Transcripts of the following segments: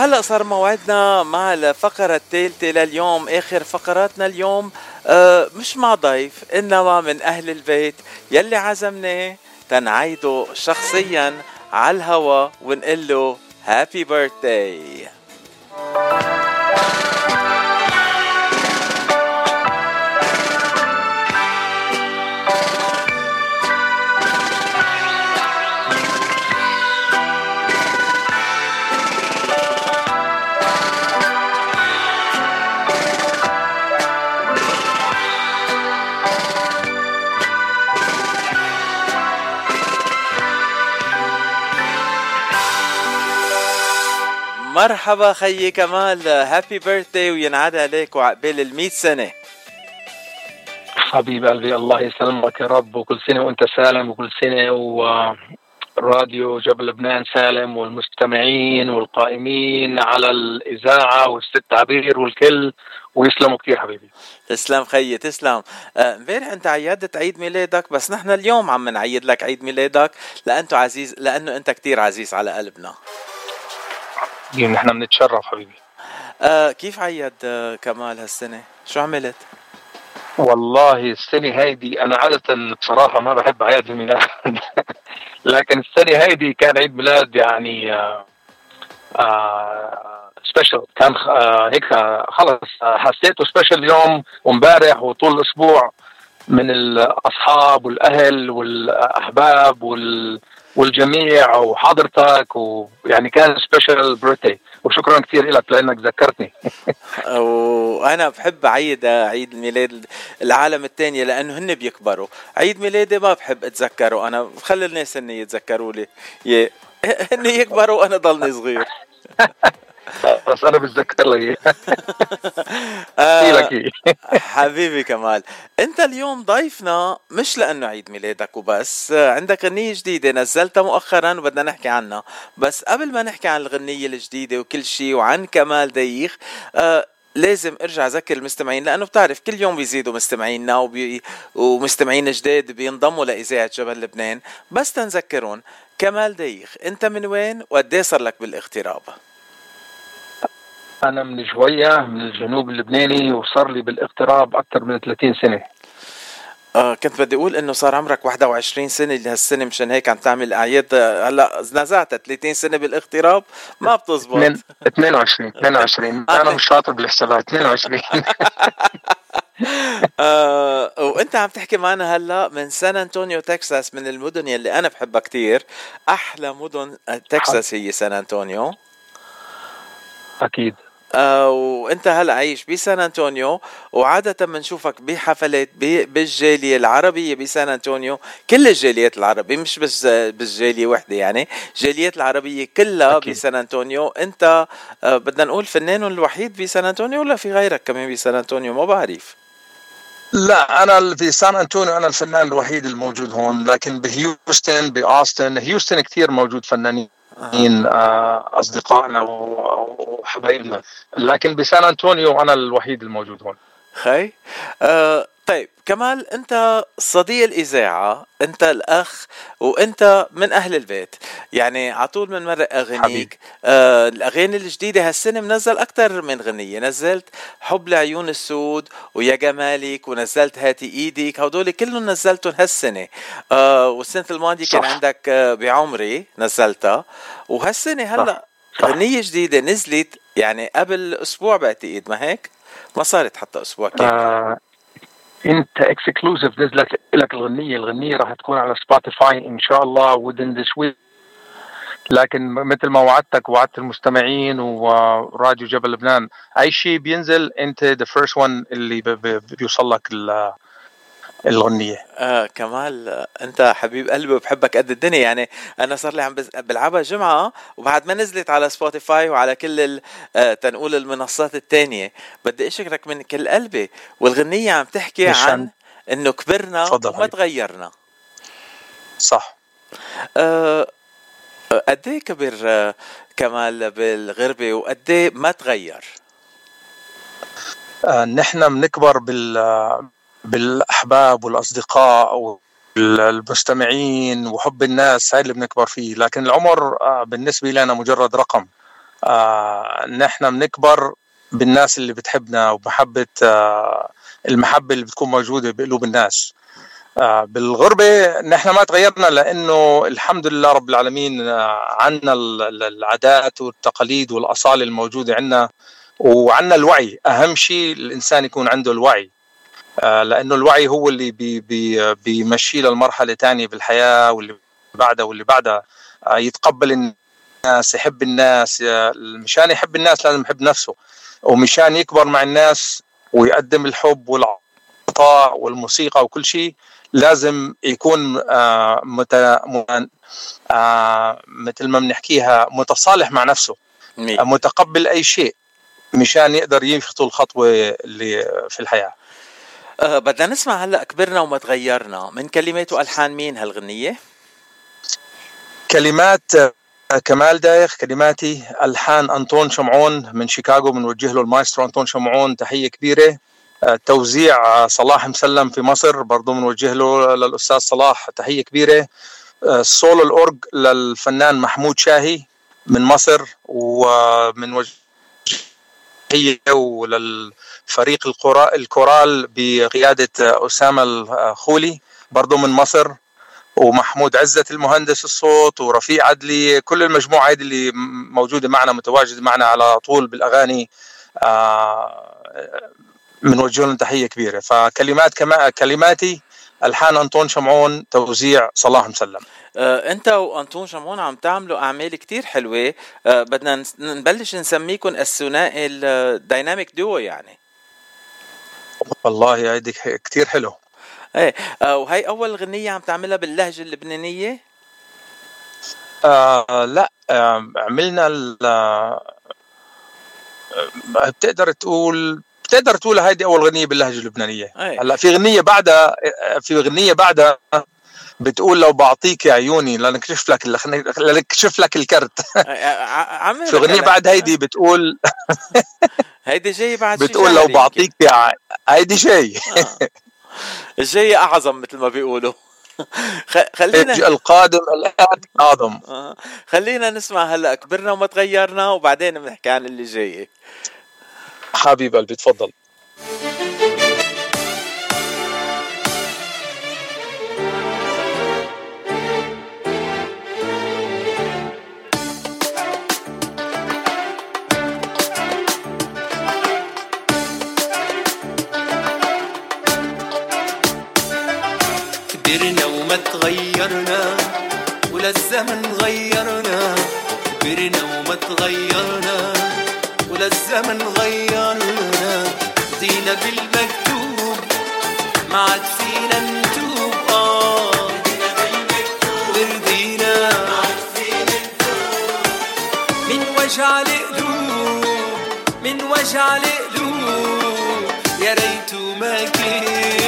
وهلا صار موعدنا مع الفقرة الثالثة لليوم آخر فقراتنا اليوم. آه مش مع ضيف إنما من أهل البيت. يلي عزمناه تنعيده شخصيا على الهوا ونقول له هابي بيرثداي مرحبا خيي كمال. هابي بيرثداي وينعاد عليك وعقبال ال 100 سنة. حبيب قلبي الله يسلمك يا رب. وكل سنة وأنت سالم وكل سنة وراديو جبل لبنان سالم والمستمعين والقائمين على الإذاعة والست عبير والكل. ويسلموا كثير حبيبي. تسلم خيي تسلم. آه، امبارح أنت عيدت عيد ميلادك بس نحن اليوم عم نعيد لك عيد ميلادك لأنه عزيز لأنه أنت كثير عزيز على قلبنا. نحن بنتشرف حبيبي آه كيف عيد آه كمال هالسنة؟ شو عملت؟ والله السنة هيدي أنا عادة بصراحة ما بحب أعياد الميلاد لكن السنة هيدي كان عيد ميلاد يعني آه آه سبيشل كان آه هيك خلص آه حسيته سبيشل اليوم وامبارح وطول الأسبوع من الأصحاب والأهل والأحباب وال والجميع وحضرتك ويعني كان سبيشال بيرثدي وشكرا كثير لك لأنك ذكرتني. وأنا بحب اعيد عيد الميلاد العالم الثانية لأنه هن بيكبروا. عيد ميلادي ما بحب أتذكره. أنا بخلي الناس هن يتذكروا لي. هن يكبروا وأنا ضلني صغير. بس أنا بتذكر لك آه حبيبي كمال. أنت اليوم ضيفنا مش لأنه عيد ميلادك وبس عندك غنية جديدة نزلتها مؤخرا وبدنا نحكي عنها. بس قبل ما نحكي عن الغنية الجديدة وكل شيء وعن كمال ديخ آه لازم أرجع أذكر المستمعين لأنه بتعرف كل يوم بيزيدوا مستمعينا وبي... ومستمعين جداد بينضموا لإذاعة جبل لبنان. بس تنذكرهم كمال ديخ أنت من وين وقد صار لك بالاغتراب؟ أنا من شوية من الجنوب اللبناني وصار لي بالاغتراب أكثر من 30 سنة. آه كنت بدي أقول إنه صار عمرك 21 سنة لهالسنه مشان هيك عم تعمل أعياد. هلأ نزعت 30 سنة بالاغتراب ما بتزبط. 22 22 أنا مش شاطر بالحسابات 22 آه وأنت عم تحكي معنا هلأ من سان أنطونيو تكساس من المدن يلي أنا بحبها كثير أحلى مدن تكساس هي سان أنطونيو. أكيد. آه وانت هلا عايش بسان أنطونيو وعادة بنشوفك بحفلات بالجالية العربية بسان أنطونيو. كل الجاليات العربية مش بس بالجالية وحدة يعني الجاليات العربية كلها أكيد. بسان أنطونيو. انت آه بدنا نقول فنان الوحيد بسان أنطونيو ولا في غيرك كمان بسان أنطونيو؟ ما بعرف. لا أنا في سان أنطونيو أنا الفنان الوحيد الموجود هون لكن بهيوستن بأوستن هيوستن كثير موجود فنانين. آه. أصدقائنا وحبايبنا لكن بسان أنطونيو أنا الوحيد الموجود هون خي آه طيب كمال أنت صديق الإذاعة أنت الأخ وأنت من أهل البيت. يعني على طول بنمرق اغانيك آه الأغاني الجديدة هالسنة منزل أكثر من غنية. نزلت حب لعيون السود ويا جمالك ونزلت هاتي إيدك. هدول كلهم نزلتهم هالسنة. آه والسنة الماضية كان عندك آه بعمري نزلتها. وهالسنة هلأ غنية جديدة نزلت يعني قبل أسبوع بعتقد ما هيك؟ ما صارت حتى أسبوع كامل آه انت exclusive نزلت لك الغنية. الغنية راح تكون على سبوتيفاي إن شاء الله within this week. لكن مثل ما وعدتك وعدت المستمعين وراديو جبل لبنان. أي شيء بينزل أنت the first one اللي بيوصل لك الغنية. آه كمال انت حبيب قلبي وبحبك قد الدنيا. يعني أنا صار لي عم بلعبها جمعة وبعد ما نزلت على سبوتيفاي وعلى كل آه تنقول المنصات الثانية بدي أشكرك من كل قلبي. والغنية عم تحكي عن إنه كبرنا وما تغيرنا. صح. آه قد إيه كبر آه، كمال بالغربة؟ وقد إيه ما تغير؟ آه نحن بنكبر بال بالأحباب والأصدقاء والمستمعين وحب الناس هاي اللي بنكبر فيه. لكن العمر آه، بالنسبة لنا مجرد رقم. آه نحن بنكبر بالناس اللي بتحبنا ومحبة آه المحبة اللي بتكون موجودة بقلوب الناس. بالغربة نحن ما تغيرنا لأنه الحمد لله رب العالمين عنا العادات والتقاليد والأصالة الموجودة عنا وعنا الوعي. أهم شيء الإنسان يكون عنده الوعي. آه لأنه الوعي هو اللي بي بي بيمشي للمرحلة تانية بالحياة واللي بعدها واللي بعدها. آه يتقبل الناس يحب الناس مشان يحب الناس لازم يحب نفسه. ومشان يكبر مع الناس ويقدم الحب والعطاء والموسيقى وكل شيء لازم يكون آه مت... آه مثل ما بنحكيها متصالح مع نفسه. مي. متقبل أي شيء مشان يقدر يخطو الخطوة اللي في الحياة. أه بدنا نسمع هلا كبرنا وما تغيرنا. من كلمات وألحان مين هالغنية؟ كلمات كمال دايخ كلماتي ألحان أنطون شمعون من شيكاغو بنوجه له المايسترو أنطون شمعون. تحية كبيرة. آه، توزيع صلاح مسلم في مصر برضه بنوجه له للأستاذ صلاح. تحية كبيرة. السولو آه، الأورج للفنان محمود شاهي من مصر ومن وجه هي وللفريق الكورال بقيادة أسامة الخولي برضه من مصر ومحمود عزت المهندس الصوت ورفيع عدلي كل المجموعة هذه اللي موجودة معنا متواجدة معنا على طول بالأغاني بنوجه آه، لهم تحية كبيرة. فكلمات كما كلماتي ألحان أنطون شمعون توزيع صلاح مسلم. انت وانطون شمعون عم تعملوا أعمال كتير حلوة. آه، بدنا نبلش نسميكم الثنائي ال dynamic duo يعني. والله هيدي كتير حلو. إيه آه وهي أول غنية عم تعملها باللهجة اللبنانية؟ آه لا آه عملنا آه بتقدر تقول بتقدر تقول هيدي أول غنية باللهجة اللبنانية. أيه. هلأ في غنية بعدها في غنية بعدها بتقول لو بعطيك عيوني لنكشف لك لنكشف لك الكرت. في غنيه بعد هيدي بتقول هيدي جاي بعد بتقول لو بعطيك هيدي شيء آه. الجاي أعظم مثل ما بيقولوا. خلينا القادم الآن أعظم. آه. خلينا نسمع هلأ كبرنا وما تغيرنا وبعدين بنحكي عن اللي جاي. حبيب قلبي تفضل. كبرنا وما تغيرنا ولا الزمن غيرنا. كبرنا وما تغيرنا ولا الزمن غيرنا. دينا بالمكتوب ما عاد فينا نتوب. آه. رضينا من وجع القلوب من وجع القلوب. يا ريت ما كنا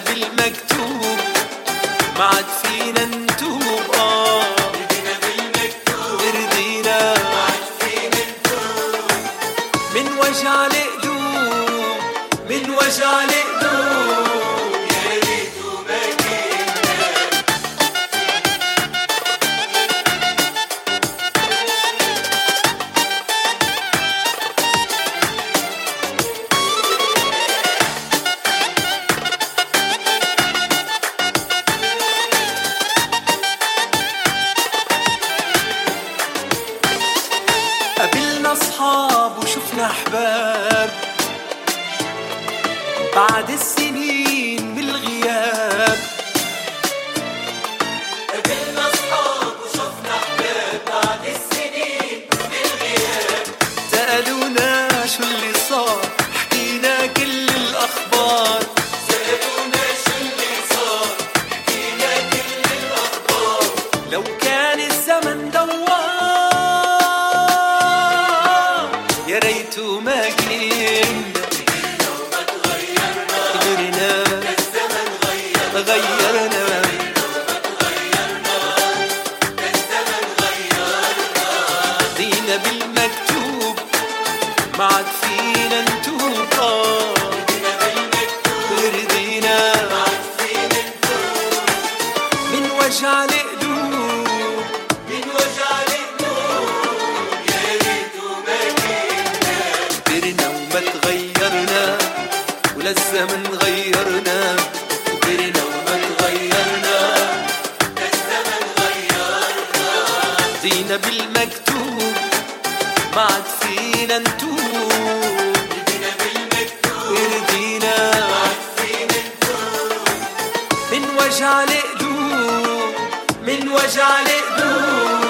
بالمكتوب. ما عاد فينا وشفنا احباب. بعد السنين وجع القلوب من وجع القلوب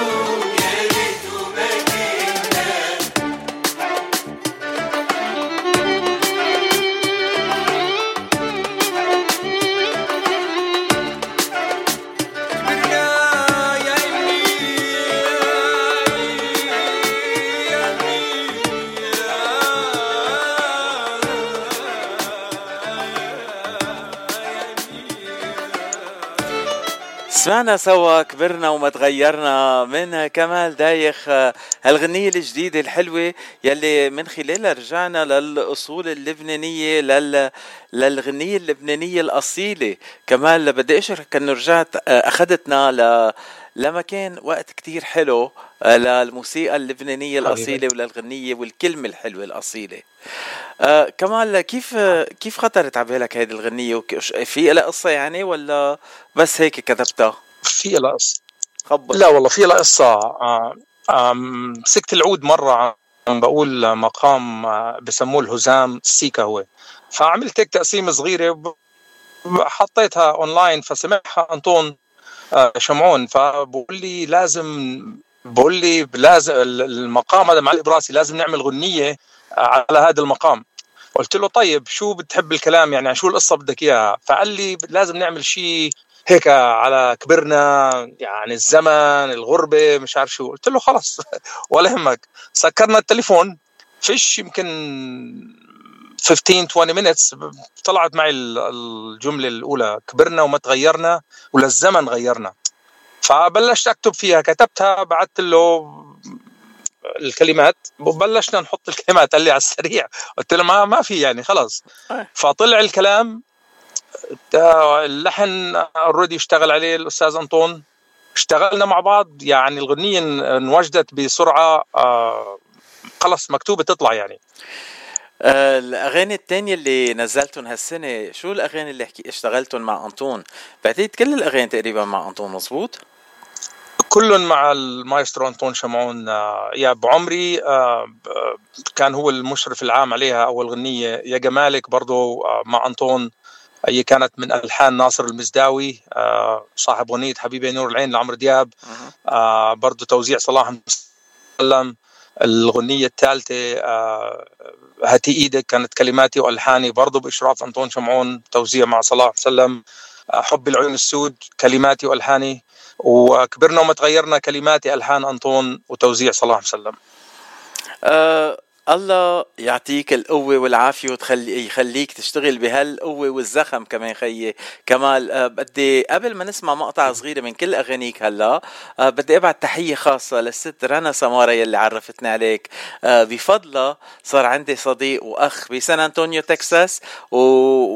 سمعنا سوا كبرنا وما تغيرنا من كمال دايخ آه، هالغنية الجديدة الحلوة يلي من خلالها رجعنا للأصول اللبنانية لل... للغنية اللبنانية الأصيلة. كمال بدي أشرك أنه رجعت آه، أخذتنا ل... لمكان وقت كتير حلو. آه، للموسيقى اللبنانية. الأصيلة وللغنية والكلمة الحلوة الأصيلة. آه كمال كيف كيف خطرت على بالك هيدي الغنية؟ في لها قصة يعني ولا بس هيك كتبتها؟ في لها قصة. خبر. لا والله في لها قصة. آه، مسكت العود مرة عم بقول مقام آه، بسموه الهزام السيكا هو. فعملت هيك تقسيمة صغيرة حطيتها اونلاين فسمعها أنطون آه، شمعون. فبقول لي لازم بقول لي لازم المقام هذا معلق براسي لازم نعمل غنية آه، على هذا المقام. قلت له طيب شو بتحب الكلام يعني؟ شو القصة بدك إياها؟ فقال لي لازم نعمل شيء هيك على كبرنا يعني الزمن الغربة مش عارف شو. قلت له خلص ولا يهمك. سكرنا التليفون فيش يمكن 15 20 minutes طلعت معي ال- الجملة الأولى. كبرنا وما تغيرنا وللزمن غيرنا. فبلشت أكتب فيها. كتبتها بعثت له الكلمات وبلشنا نحط الكلمات قال لي على السريع. قلت له ما ما في يعني خلاص. فطلع الكلام آه، اللحن اوريدي اشتغل عليه الأستاذ أنطون. اشتغلنا مع بعض يعني الغنية ان- انوجدت بسرعة آه، خلص مكتوبة تطلع يعني. آه الأغاني التانية اللي نزلتهم هالسنة شو الأغاني اللي حكي اشتغلتهم مع أنطون؟ بعتقد كل الأغاني تقريبا مع أنطون مزبوط؟ كل مع المايسترو أنطون شمعون آه، يا بعمري آه، ب- كان هو المشرف العام عليها اول غنيه يا جمالك برضو آه، مع أنطون هي كانت من ألحان ناصر المزداوي آه، صاحب غنيه حبيبي نور العين لعمرو دياب. آه، برضو توزيع صلاح مسلم الغنية الثالثة آه، هاتي إيدك كانت كلماتي وألحاني. برضو بإشراف أنطون شمعون توزيع مع صلاح مسلم آه، حب العيون السود كلماتي وألحاني. وكبرنا وما تغيرنا كلماتي ألحان أنطون وتوزيع صلاح مسلم آه الله يعطيك القوة والعافية وتخلي يخليك تشتغل بهالقوة والزخم كمان خيي. كمال آه بدي قبل ما نسمع مقطع صغيرة من كل أغانيك هلا آه بدي أبعت تحية خاصة للست رنا سمارة يلي عرفتني عليك. آه بفضلها صار عندي صديق وأخ بسان أنطونيو تكساس و...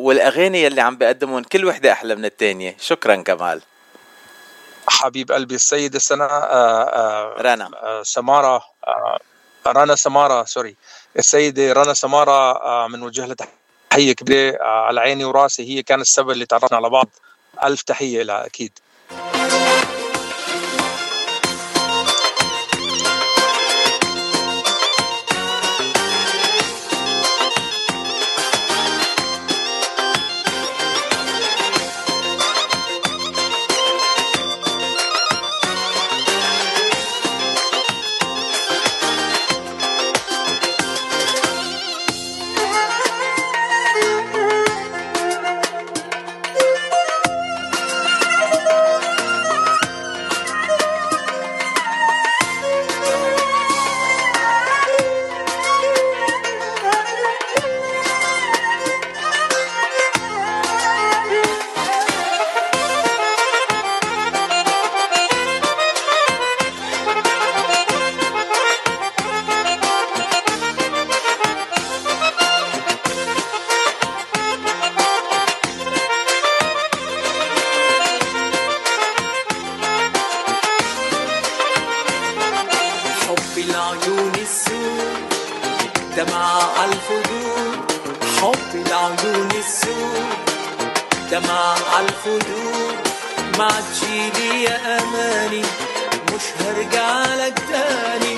والأغاني يلي عم بقدمهم كل وحدة أحلى من التانية. شكرا كمال. حبيب قلبي السيدة سنة رنا. سمارة رنا سمارة سوري. السيدة رنا سمارة آه، بنوجه لها تحية كبيرة آه، على عيني وراسي هي كانت السبب اللي تعرفنا على بعض. ألف تحية لها أكيد. دمع الخدود حب العيون السود. دمع الخدود ما تجيلي يا أماني مش هرجع لك تاني.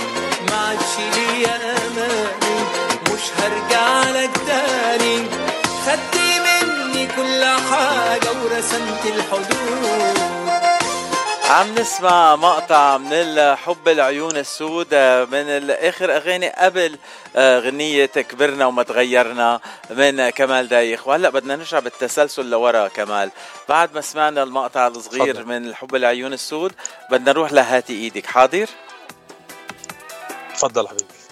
ما عادش ليا أماني مش هرجع لك تاني. خدت مني كل حاجة ورسمت الحدود. عم نسمع مقطع من الحب العيون السود آه، من اخر أغاني قبل آه، غنية كبرنا وما تغيرنا من كمال دايخ. وهلأ بدنا نرجع بالتسلسل لورا كمال. بعد ما سمعنا المقطع الصغير تفضل. من الحب العيون السود بدنا نروح لهاتي إيدك. حاضر؟ تفضل حبيبي.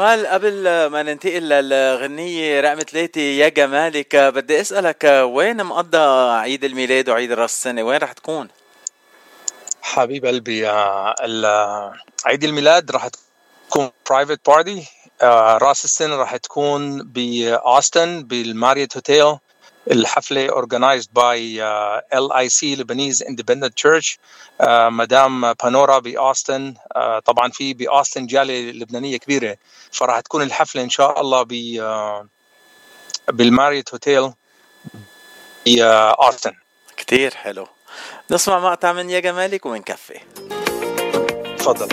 آه كمال قبل ما ننتقل للغنية رقم ثلاثة يا جمالك آه، بدي أسألك آه، وين مقضى عيد الميلاد وعيد راس السنة وين رح تكون؟ حبيب قلبي آه، آه، عيد الميلاد راح تكون private party راس السنة راح تكون بأوستن بالماريوت هوتيل الحفلة organized by L I C Lebanese Independent Church مدام بانورا باوستن طبعا في باوستن جاليه لبنانية كبيرة. فراح تكون الحفلة إن شاء الله ب آه، بالماريوت هوتيل باوستن كتير حلو. نسمع مقطع من يا جمالك ونكفي تفضل.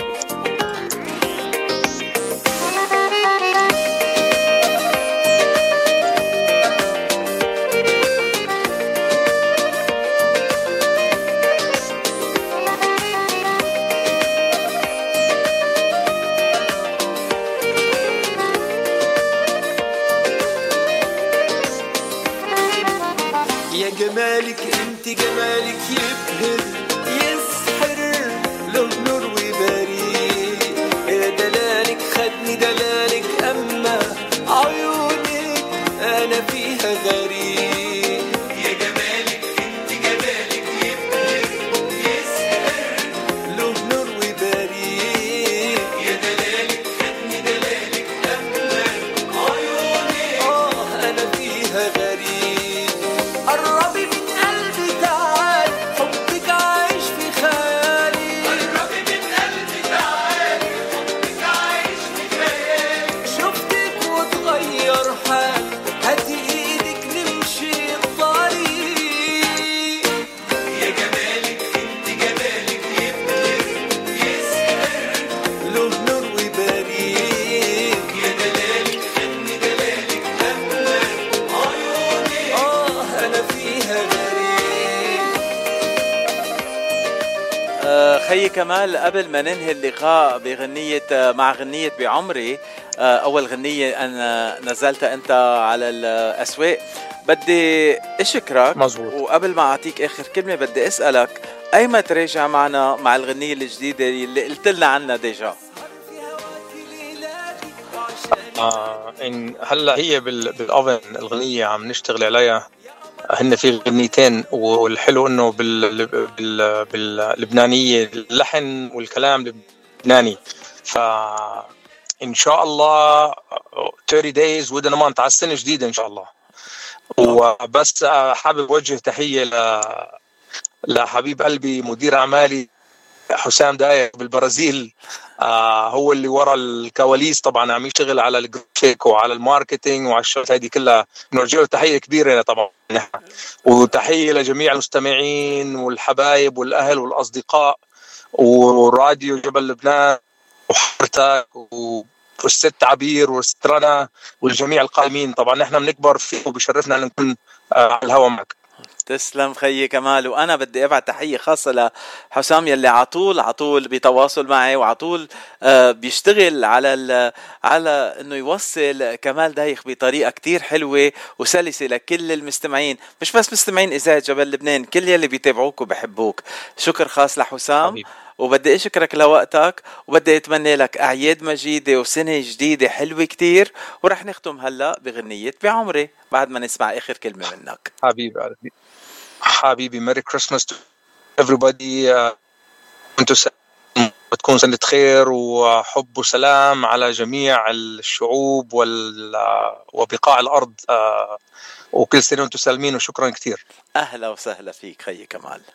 خيي كمال. قبل ما ننهي اللقاء بغنية مع غنية بعمري آه، أول غنية أنا نزلتها أنت على الأسواق. بدي أشكرك. مزبوط. وقبل ما أعطيك آخر كلمة بدي أسألك أيما تراجع معنا مع الغنية الجديدة اللي قلت لنا عنها ديجا؟ آه إن هلأ هي بال- بالاوفن الغنية عم نشتغل عليها. هن في غنيتين والحلو إنه بال بال باللبنانيه اللحن والكلام لبناني. ف إن شاء الله 30 days within a month على السنة الجديدة إن شاء الله. وبس حابب أوجه تحية ل لحبيب قلبي مدير أعمالي حسام دايق بالبرازيل. آه هو اللي ورا الكواليس. طبعا عم يشتغل على الجرافيك وعلى ال marketing وعلى الشغلات هذه كلها. بنوجه له تحيه كبيره طبعا نحن. وتحية لجميع المستمعين والحبايب والأهل والأصدقاء وراديو جبل لبنان وحضرتك و والست عبير والست رنا والجميع القائمين. طبعا نحن بنكبر فيه وبشرفنا ان نكون آه، على الهواء معك. تسلم خيي كمال. وأنا بدي أبعت تحية خاصة لحسام يلي على طول على طول بتواصل معي وعلى طول آه، بيشتغل على على إنه يوصل كمال دايخ بطريقة كتير حلوة وسلسة لكل المستمعين. مش بس مستمعين إذاعة جبل لبنان كل يلي بيتابعوك وبحبوك. شكر خاص لحسام. حبيب. وبدي أشكرك لوقتك وبدي أتمنى لك أعياد مجيدة وسنة جديدة حلوة كتير. ورح نختم هلأ بغنية بعمري بعد ما نسمع آخر كلمة منك. حبيبي حبيبي ميري كريسماس تو everybody. أنتم بتكون سنة خير وحب وسلام على جميع الشعوب وال وبقاع الأرض. وكل سنة وأنتم سالمين وشكرا كثير. أهلا وسهلا فيك خيي كمال.